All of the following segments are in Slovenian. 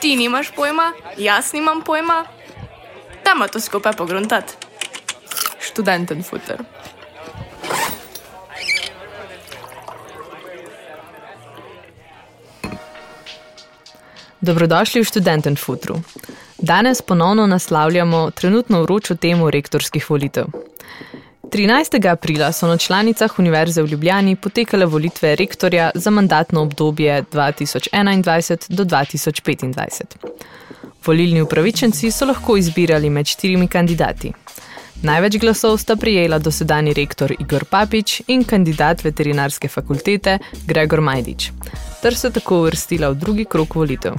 Ti nimaš pojma, jaz nimam pojma. Dajmo to skupaj pogruntati. Študenten futer. Dobrodošli v študenten futru. Danes ponovno naslavljamo trenutno vročo temo rektorskih volitev. 13. aprila so na članicah Univerze v Ljubljani potekale volitve rektorja za mandatno obdobje 2021 do 2025. Volilni upravičenci so lahko izbirali med štirimi kandidati. Največ glasov sta prijela dosedani rektor Igor Papič in kandidat veterinarske fakultete Gregor Majdič, ter se tako uvrstila v drugi krok volitev.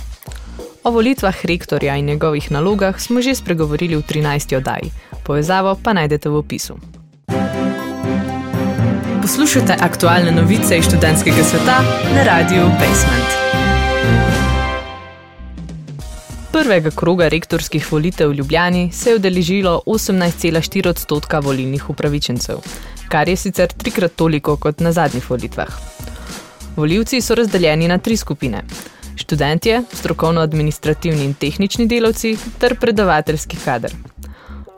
O volitvah rektorja in njegovih nalogah smo že spregovorili v 13. oddaji, povezavo pa najdete v opisu. Poslušate aktualne novice iz študentskega sveta na radiju Basement. Prvega kroga rektorskih volitev v Ljubljani se je udeležilo 18,4 odstotka volilnih upravičencev, kar je sicer trikrat toliko kot na zadnjih volitvah. Volivci so razdeljeni na tri skupine: študentje, strokovno-administrativni in tehnični delavci ter predavateljski kader.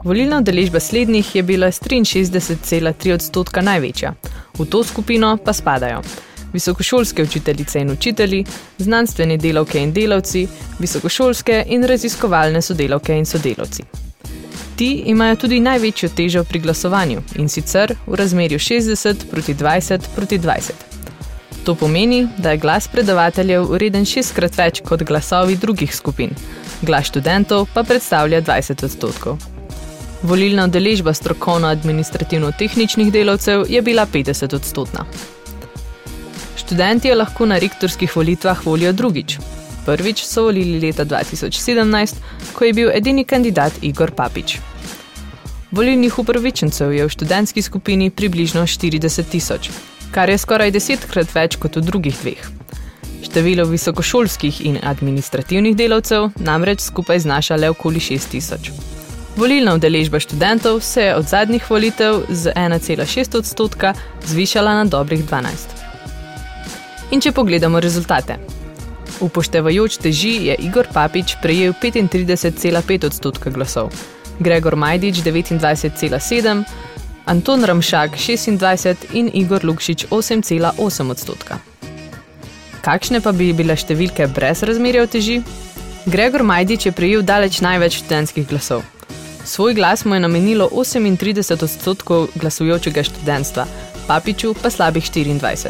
Volilna udeležba slednjih je bila s 63,3 odstotka največja, v to skupino pa spadajo visokošolske učiteljice in učitelji, znanstveni delavke in delavci, visokošolske in raziskovalne sodelavke in sodelavci. Ti imajo tudi največjo težo pri glasovanju in sicer v razmerju 60 proti 20 proti 20. To pomeni, da je glas predavateljev ureden šestkrat več kot glasovi drugih skupin, glas študentov pa predstavlja 20 odstotkov. Volilna udeležba strokovno-administrativno-tehničnih delavcev je bila 50 odstotna. Študenti lahko na rektorskih volitvah volijo drugič. Prvič so volili leta 2017, ko je bil edini kandidat Igor Papič. Volilnih upravičencev je v študentski skupini približno 40 tisoč, kar je skoraj desetkrat več kot v drugih dveh. Število visokošolskih in administrativnih delavcev namreč skupaj znaša le okoli 6 tisoč. Volilna udeležba študentov se je od zadnjih volitev z 1,6 odstotka zvišala na dobrih 12. In če pogledamo rezultate. Upoštevajoč teži je Igor Papič prejel 35,5 odstotka glasov, Gregor Majdič 29,7, Anton Ramšak 26 in Igor Lukšič 8,8 odstotka. Kakšne pa bi bile številke brez razmerja v teži? Gregor Majdič je prejel daleč največ študentskih glasov. Svoj glas mu je namenilo 38 odstotkov glasujočega študentstva, Papiču pa slabih 24.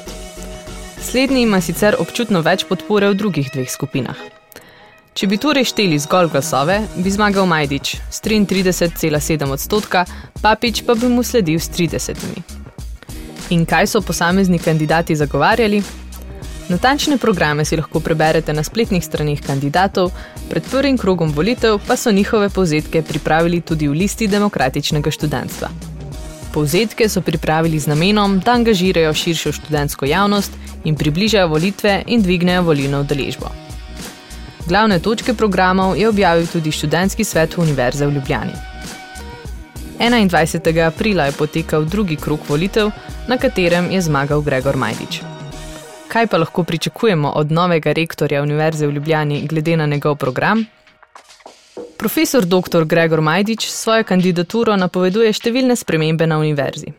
Slednji ima sicer občutno več podpore v drugih dveh skupinah. Če bi torej šteli zgolj glasove, bi zmagal Majdič s 33,7 odstotka, Papič pa bi mu sledil s 30. In kaj so posamezni kandidati zagovarjali? Natančne programe si lahko preberete na spletnih straneh kandidatov, pred prvim krogom volitev pa so njihove povzetke pripravili tudi v listi demokratičnega študentstva. Povzetke so pripravili z namenom, da angažirajo širšo študentsko javnost in približajo volitve in dvignejo volilno udeležbo. Glavne točke programov je objavil tudi študentski svet Univerze v Ljubljani. 21. aprila je potekal drugi krok volitev, na katerem je zmagal Gregor Majdič. Kaj pa lahko pričakujemo od novega rektorja Univerze v Ljubljani glede na njegov program? Profesor dr. Gregor Majdič svojo kandidaturo napoveduje številne spremembe na univerzi.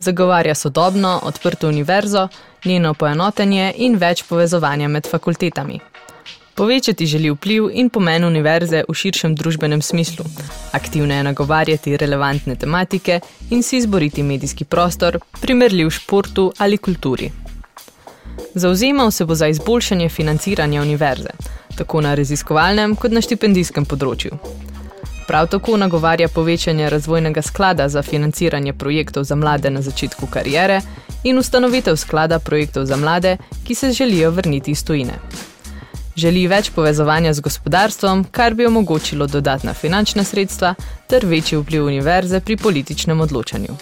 Zagovarja sodobno, odprto univerzo, njeno poenotenje in več povezovanja med fakultetami. Povečati želi vpliv in pomen univerze v širšem družbenem smislu, aktivno je nagovarjati relevantne tematike in si izboriti medijski prostor, primerljiv športu ali kulturi. Zauzemal se bo za izboljšanje financiranja univerze, tako na raziskovalnem kot na štipendijskem področju. Prav tako nagovarja povečanje razvojnega sklada za financiranje projektov za mlade na začetku karijere in ustanovitev sklada projektov za mlade, ki se želijo vrniti iz tujine. Želi več povezovanja z gospodarstvom, kar bi omogočilo dodatna finančna sredstva ter večji vpliv univerze pri političnem odločanju.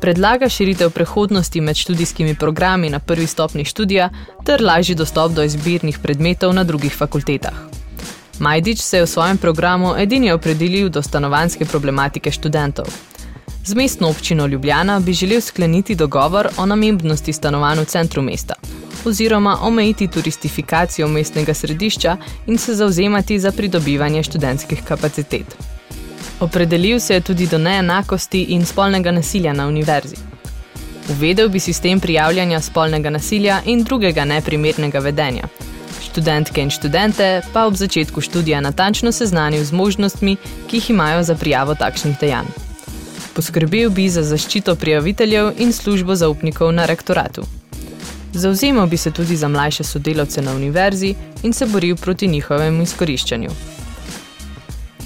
Predlaga širitev prehodnosti med študijskimi programi na prvi stopni študija ter lažji dostop do izbirnih predmetov na drugih fakultetah. Majdič se je v svojem programu edini opredelil do stanovanske problematike študentov. Z mestno občino Ljubljana bi želel skleniti dogovor o namembnosti stanovanj v centru mesta oziroma omejiti turistifikacijo mestnega središča in se zauzemati za pridobivanje študentskih kapacitet. Opredelil se je tudi do neenakosti in spolnega nasilja na univerzi. Uvedel bi sistem prijavljanja spolnega nasilja in drugega neprimernega vedenja. Študentke in študente pa ob začetku študija natančno seznanil z možnostmi, ki jih imajo za prijavo takšnih dejanj. Poskrbel bi za zaščito prijaviteljev in službo zaupnikov na rektoratu. Zauzemal bi se tudi za mlajše sodelavce na univerzi in se boril proti njihovemu izkoriščanju.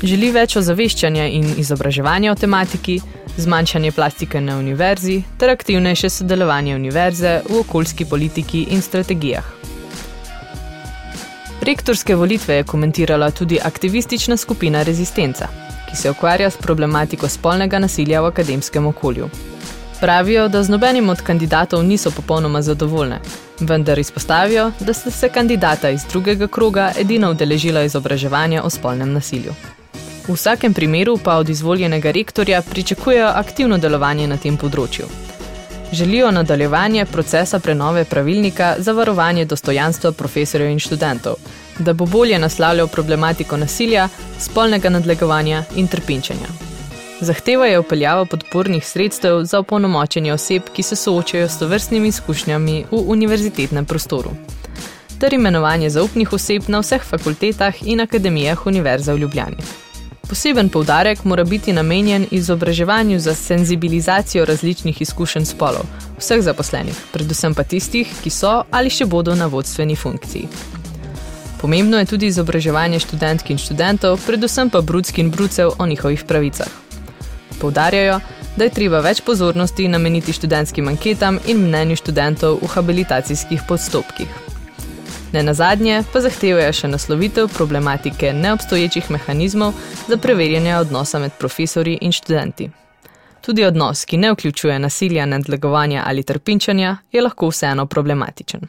Želi več ozaveščanja in izobraževanja o tematiki, zmanjšanje plastike na univerzi ter aktivnejše sodelovanje univerze v okoljski politiki in strategijah. Rektorske volitve je komentirala tudi aktivistična skupina Rezistenca, ki se ukvarja s problematiko spolnega nasilja v akademskem okolju. Pravijo, da z nobenim od kandidatov niso popolnoma zadovoljne, vendar izpostavijo, da sta se kandidata iz drugega kroga edino udeležila izobraževanja o spolnem nasilju. V vsakem primeru pa od izvoljenega rektorja pričakujejo aktivno delovanje na tem področju. Želijo nadaljevanje procesa prenove pravilnika za varovanje dostojanstva profesorjev in študentov, da bo bolje naslavljal problematiko nasilja, spolnega nadlegovanja in trpinčenja. Zahtevajo upeljavo podpornih sredstev za opolnomočenje oseb, ki se soočajo s tovrstnimi izkušnjami v univerzitetnem prostoru. Ter imenovanje zaupnih oseb na vseh fakultetah in akademijah Univerze v Ljubljani. Poseben poudarek mora biti namenjen izobraževanju za senzibilizacijo različnih izkušenj spolov, vseh zaposlenih, predvsem pa tistih, ki so ali še bodo na vodstveni funkciji. Pomembno je tudi izobraževanje študentk in študentov, predvsem pa brudski in brudcev o njihovih pravicah. Poudarjajo, da je treba več pozornosti nameniti študentskim anketam in mnenju študentov v habilitacijskih postopkih. Ne nazadnje pa zahtevajo še naslovitev problematike neobstoječih mehanizmov za preverjanje odnosa med profesori in študenti. Tudi odnos, ki ne vključuje nasilja, nadlegovanja ali trpinčanja, je lahko vseeno problematičen.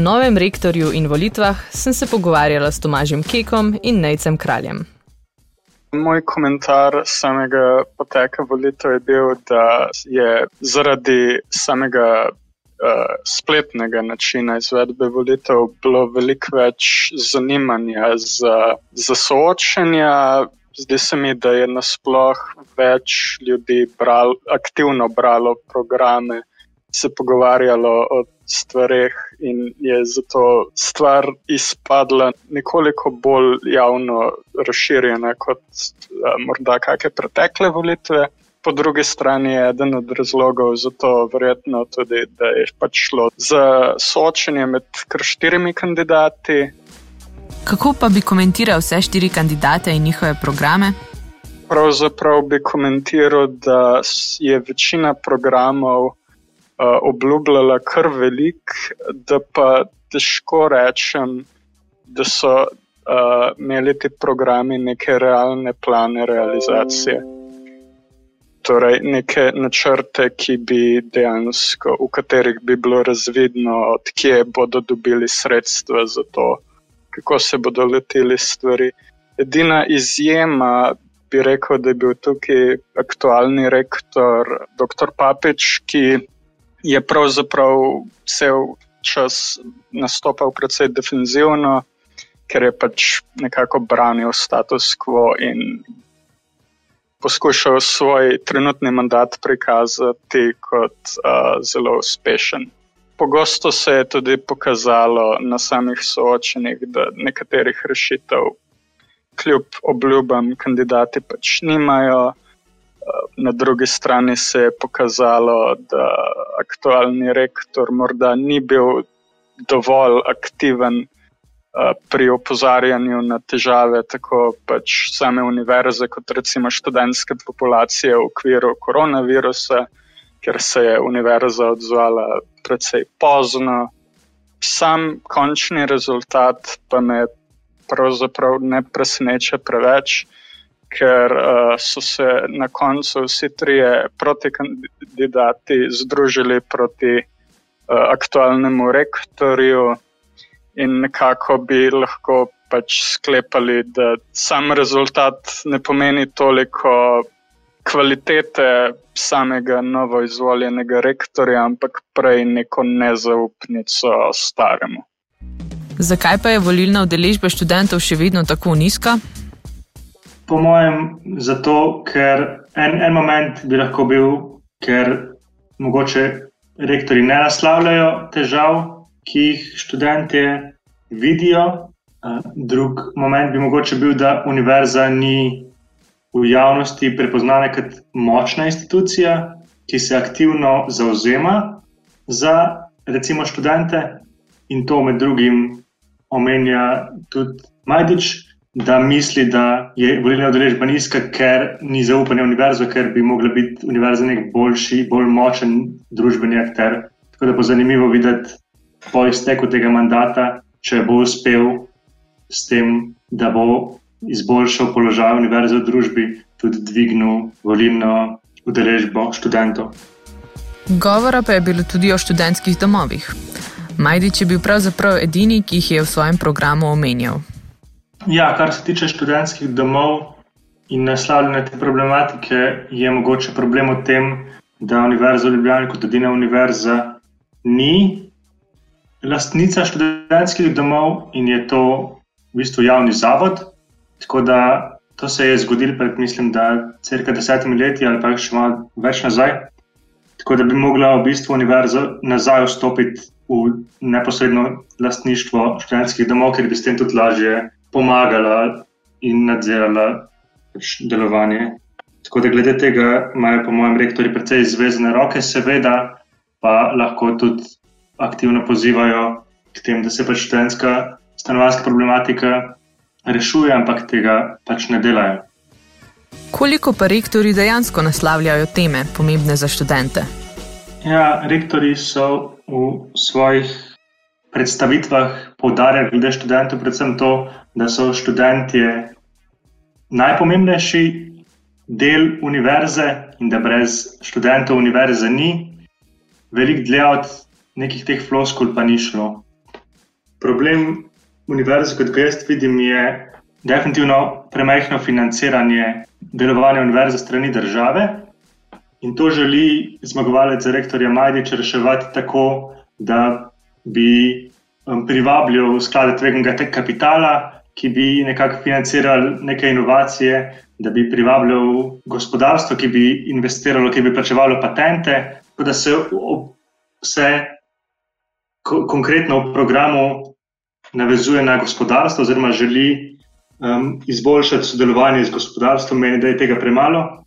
Novem rektorju in volitvah sem se pogovarjala s Tomažem Kekom in Nejcem Kraljem. Moj komentar samega poteka volitev je bil, da je zaradi samega uh, spletnega načina izvedbe volitev bilo veliko več zanimanja za, za soočenja. Zdi se mi, da je nasplošno več ljudi bral, aktivno bralo programe, se pogovarjalo o stvarih in je zato stvar izpadla nekoliko bolj javno razširjena kot uh, morda kakšne pretekle volitve. Po drugi strani je eden od razlogov za to, verjetno tudi, da je pač šlo za soočenje med kar štirimi kandidati. Kako pa bi komentiral vse štiri kandidate in njihove programe? Pravzaprav bi komentiral, da je večina programov obljubljala kar velik, da pa težko rečem, da so uh, imeli ti programi neke realne plane realizacije torej neke načrte, ki bi dejansko, v katerih bi bilo razvidno, odkje bodo dobili sredstva za to, kako se bodo leteli stvari. Edina izjema bi rekel, da je bil tukaj aktualni rektor dr. Papič, ki je pravzaprav cel čas nastopal precej defenzivno, ker je pač nekako branil status quo in poskušal svoj trenutni mandat prikazati kot uh, zelo uspešen. Pogosto se je tudi pokazalo na samih soočenjih, da nekaterih rešitev, kljub obljubam, kandidati pač nimajo. Na drugi strani se je pokazalo, da aktualni rektor morda ni bil dovolj aktiven pri opozarjanju na težave tako pač same univerze, kot recimo študentske populacije v okviru koronavirusa, ker se je univerza odzvala precej pozno. Sam končni rezultat pa me pravzaprav ne preseneča preveč, ker uh, so se na koncu vsi trije protikandidati združili proti uh, aktualnemu rektorju in nekako bi lahko pač sklepali, da sam rezultat ne pomeni toliko kvalitete samega novo izvoljenega rektorja, ampak prej neko nezaupnico staremu. Zakaj pa je volilna udeležba študentov še vedno tako nizka? Po mojem, zato, ker en, en moment bi lahko bil, ker mogoče rektori ne naslavljajo težav, ki jih študenti vidijo. Drug moment bi mogoče bil, da univerza ni v javnosti prepoznana kot močna institucija, ki se aktivno zauzema za, recimo, študente, in to med drugim omenja tudi Majdič, da misli, da je volilna udeležba nizka, ker ni zaupanja v univerzo, ker bi mogla biti univerza nek boljši, bolj močen družbeni akter. Tako da bo zanimivo videti po izteku tega mandata, če bo uspel s tem, da bo izboljšal položaj univerze v družbi, tudi dvignil volilno udeležbo študentov. Govora pa je bilo tudi o študentskih domovih. Majdič je bil pravzaprav edini, ki jih je v svojem programu omenjal. Ja, kar se tiče študentskih domov in naslavljanja te problematike, je mogoče problem v tem, da Univerza v Ljubljani kot edina univerza ni lastnica študentskih domov in je to v bistvu javni zavod. Tako da to se je zgodilo pred, mislim, da crka desetimi leti ali pa še malo več nazaj. Tako da bi mogla v bistvu univerza nazaj vstopiti v neposredno lastništvo študentskih domov, ker bi s tem tudi lažje pomagala in nadzirala pač delovanje. Tako da glede tega imajo, po mojem, rektori precej zvezne roke, seveda pa lahko tudi aktivno pozivajo k temu, da se pač študentska stanovanska problematika rešuje, ampak tega pač ne delajo. Koliko pa rektori dejansko naslavljajo teme, pomembne za študente? Ja, rektori so v svojih predstavitvah poudarjali glede študentov, predvsem to, da so študentje najpomembnejši del univerze in da brez študentov univerze ni. Veliko dlje od nekih teh floskul pa ni šlo. problem univerze, kot ga jaz vidim, je definitivno premehno financiranje delovanja univerze strani države. In to želi zmagovalec rektorja Majdič reševati tako, da bi um, privabljal sklade tveganega kapitala, ki bi nekako financirali neke inovacije, da bi privabljal gospodarstvo, ki bi investiralo, ki bi plačevalo patente, tako da se vse ko konkretno v programu navezuje na gospodarstvo, oziroma želi um, izboljšati sodelovanje z gospodarstvom, meni, da je tega premalo.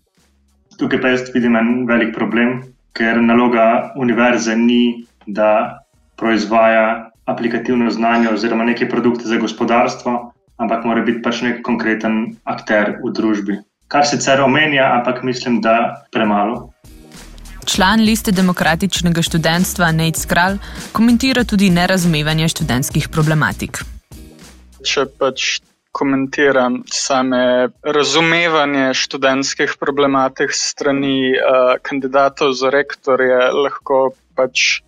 Tukaj pa jaz vidim en velik problem, ker naloga univerze ni, da proizvaja aplikativno znanje oziroma neke produkte za gospodarstvo, ampak mora biti pač nek konkreten akter v družbi. Kar sicer omenja, ampak mislim, da premalo. Član liste demokratičnega študentstva Nate Skral komentira tudi nerazumevanje študentskih problematik. Če pač komentiram same razumevanje študentskih problematik strani uh, kandidatov za rektorje, lahko pač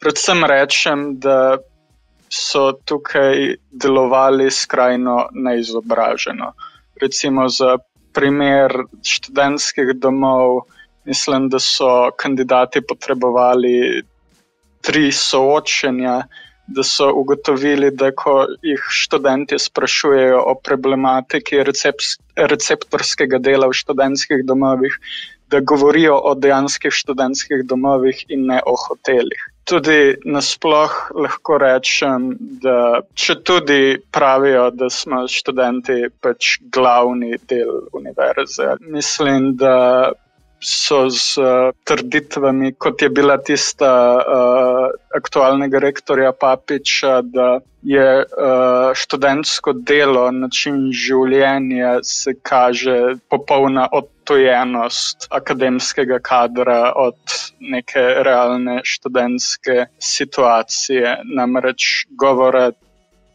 predvsem rečem, da so tukaj delovali skrajno neizobraženo. Recimo za primer študentskih domov, mislim, da so kandidati potrebovali tri soočenja, da so ugotovili, da ko jih študenti sprašujejo o problematiki recept, receptorskega dela v študentskih domovih, da govorijo o dejanskih študentskih domovih in ne o hotelih. Tudi nasplošno lahko rečem, da če tudi pravijo, da smo študenti pač glavni del univerze, mislim, da so z uh, trditvami, kot je bila tista uh, aktualnega rektorja Papiča, da je uh, študentsko delo, način življenja, se kaže popolna odtojenost akademskega kadra od neke realne študentske situacije. Namreč govora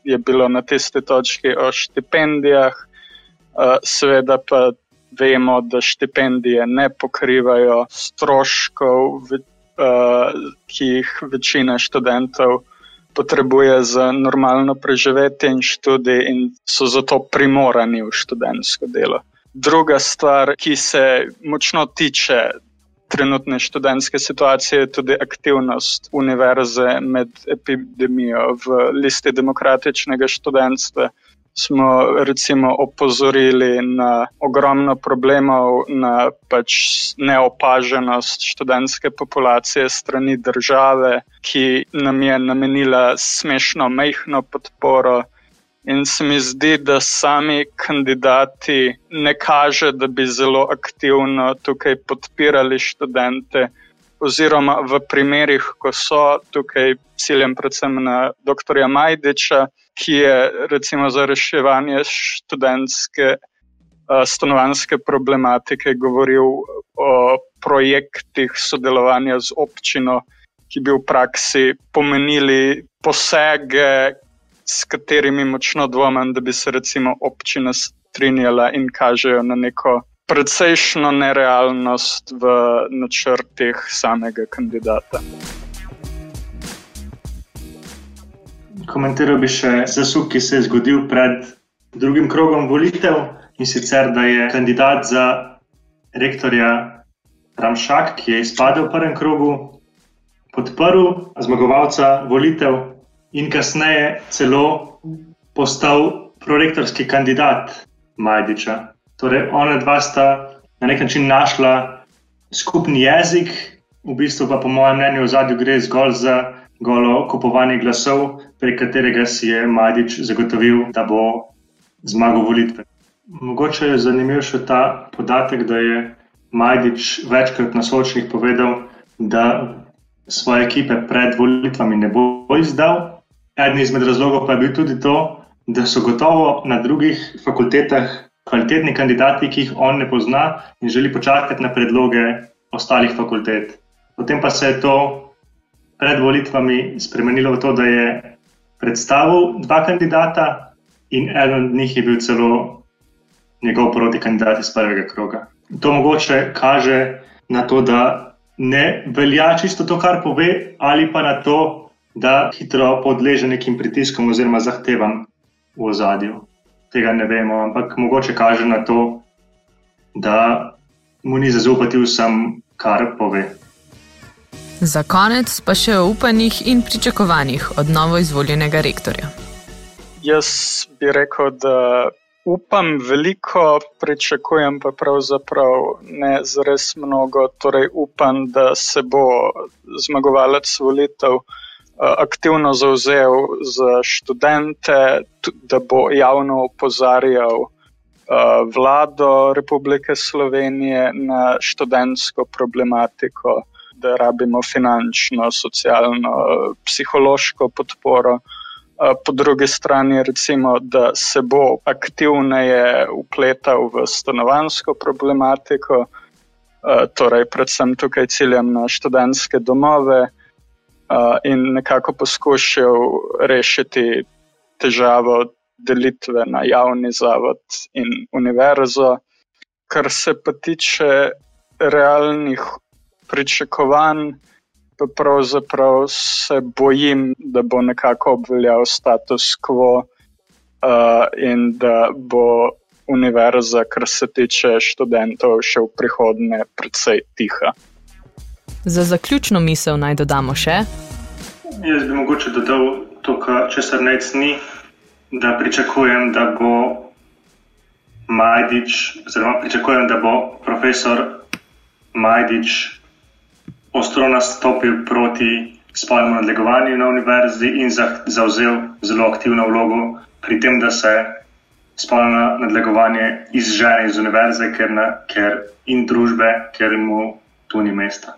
je bilo na tisti točki o štipendijah, uh, seveda pa vemo, da štipendije ne pokrivajo stroškov, uh, ki jih večina študentov potrebuje za normalno preživetje in študij, in so zato primorani v študentsko delo. Druga stvar, ki se močno tiče trenutne študentske situacije, je tudi aktivnost univerze med epidemijo v listi demokratičnega študentstva smo recimo opozorili na ogromno problemov, na pač neopaženost študentske populacije strani države, ki nam je namenila smešno mehko podporo. In se mi zdi, da sami kandidati ne kaže, da bi zelo aktivno tukaj podpirali študente, oziroma v primerih, ko so tukaj ciljem predvsem na dr. Majdiča, ki je recimo za reševanje študentske uh, stanovanske problematike govoril o projektih sodelovanja z občino, ki bi v praksi pomenili posege, s katerimi močno dvomim, da bi se recimo občina strinjala in kažejo na neko precejšno nerealnost v načrtih samega kandidata. Komentiral bi še zasuk, ki se je zgodil pred drugim krogom volitev in sicer, da je kandidat za rektorja Ramšak, ki je izpadel v prvem krogu, podprl zmagovalca volitev in kasneje celo postal prorektorski kandidat Majdiča. Torej, ona dva sta na nek način našla skupni jezik, v bistvu pa, po mojem mnenju, v zadju gre zgolj za golo kupovanje glasov, prek katerega si je Majdič zagotovil, da bo zmagal volitve. Mogoče je zanimiv še ta podatek, da je Majdič večkrat na soočnih povedal, da svoje ekipe pred volitvami ne bo izdal. Eden izmed razlogov pa je bil tudi to, da so gotovo na drugih fakultetah kvalitetni kandidati, ki jih on ne pozna in želi počakati na predloge ostalih fakultet. Potem pa se je to pred volitvami spremenilo v to, da je predstavil dva kandidata in eden od njih je bil celo njegov proti kandidat iz prvega kroga. To mogoče kaže na to, da ne velja čisto to, kar pove, ali pa na to, da hitro podleže nekim pritiskom oziroma zahtevam v ozadju. Tega ne vemo, ampak mogoče kaže na to, da mu ni zaupati vsem, kar pove. Za konec pa še o upanjih in pričakovanjih od novo izvoljenega rektorja. Jaz bi rekel, da upam veliko, pričakujem pa pravzaprav ne zres mnogo. Torej upam, da se bo zmagovalec volitev aktivno zauzel za študente, da bo javno opozarjal vlado Republike Slovenije na študentsko problematiko, da rabimo finančno, socialno, psihološko podporo. Po drugi strani, recimo, da se bo aktivneje upletal v stanovansko problematiko, torej, predvsem tukaj ciljam na študentske domove, in nekako poskušal rešiti težavo delitve na javni zavod in univerzo. Kar se pa tiče realnih pričakovanj, pa pravzaprav se bojim, da bo nekako obveljal status quo uh, in da bo univerza, kar se tiče študentov, še v prihodnje precej tiha. Za zaključno misel naj dodamo še. Jaz bi mogoče dodal to, kar česar nec ni da pričakujem, da bo Majdič, oziroma pričakujem, da bo profesor Majdič ostro nastopil proti spolnemu nadlegovanju na univerzi in zauzel zelo aktivno vlogo pri tem, da se spolno nadlegovanje izžene iz univerze ker na, ker in družbe, ker mu tu ni mesta.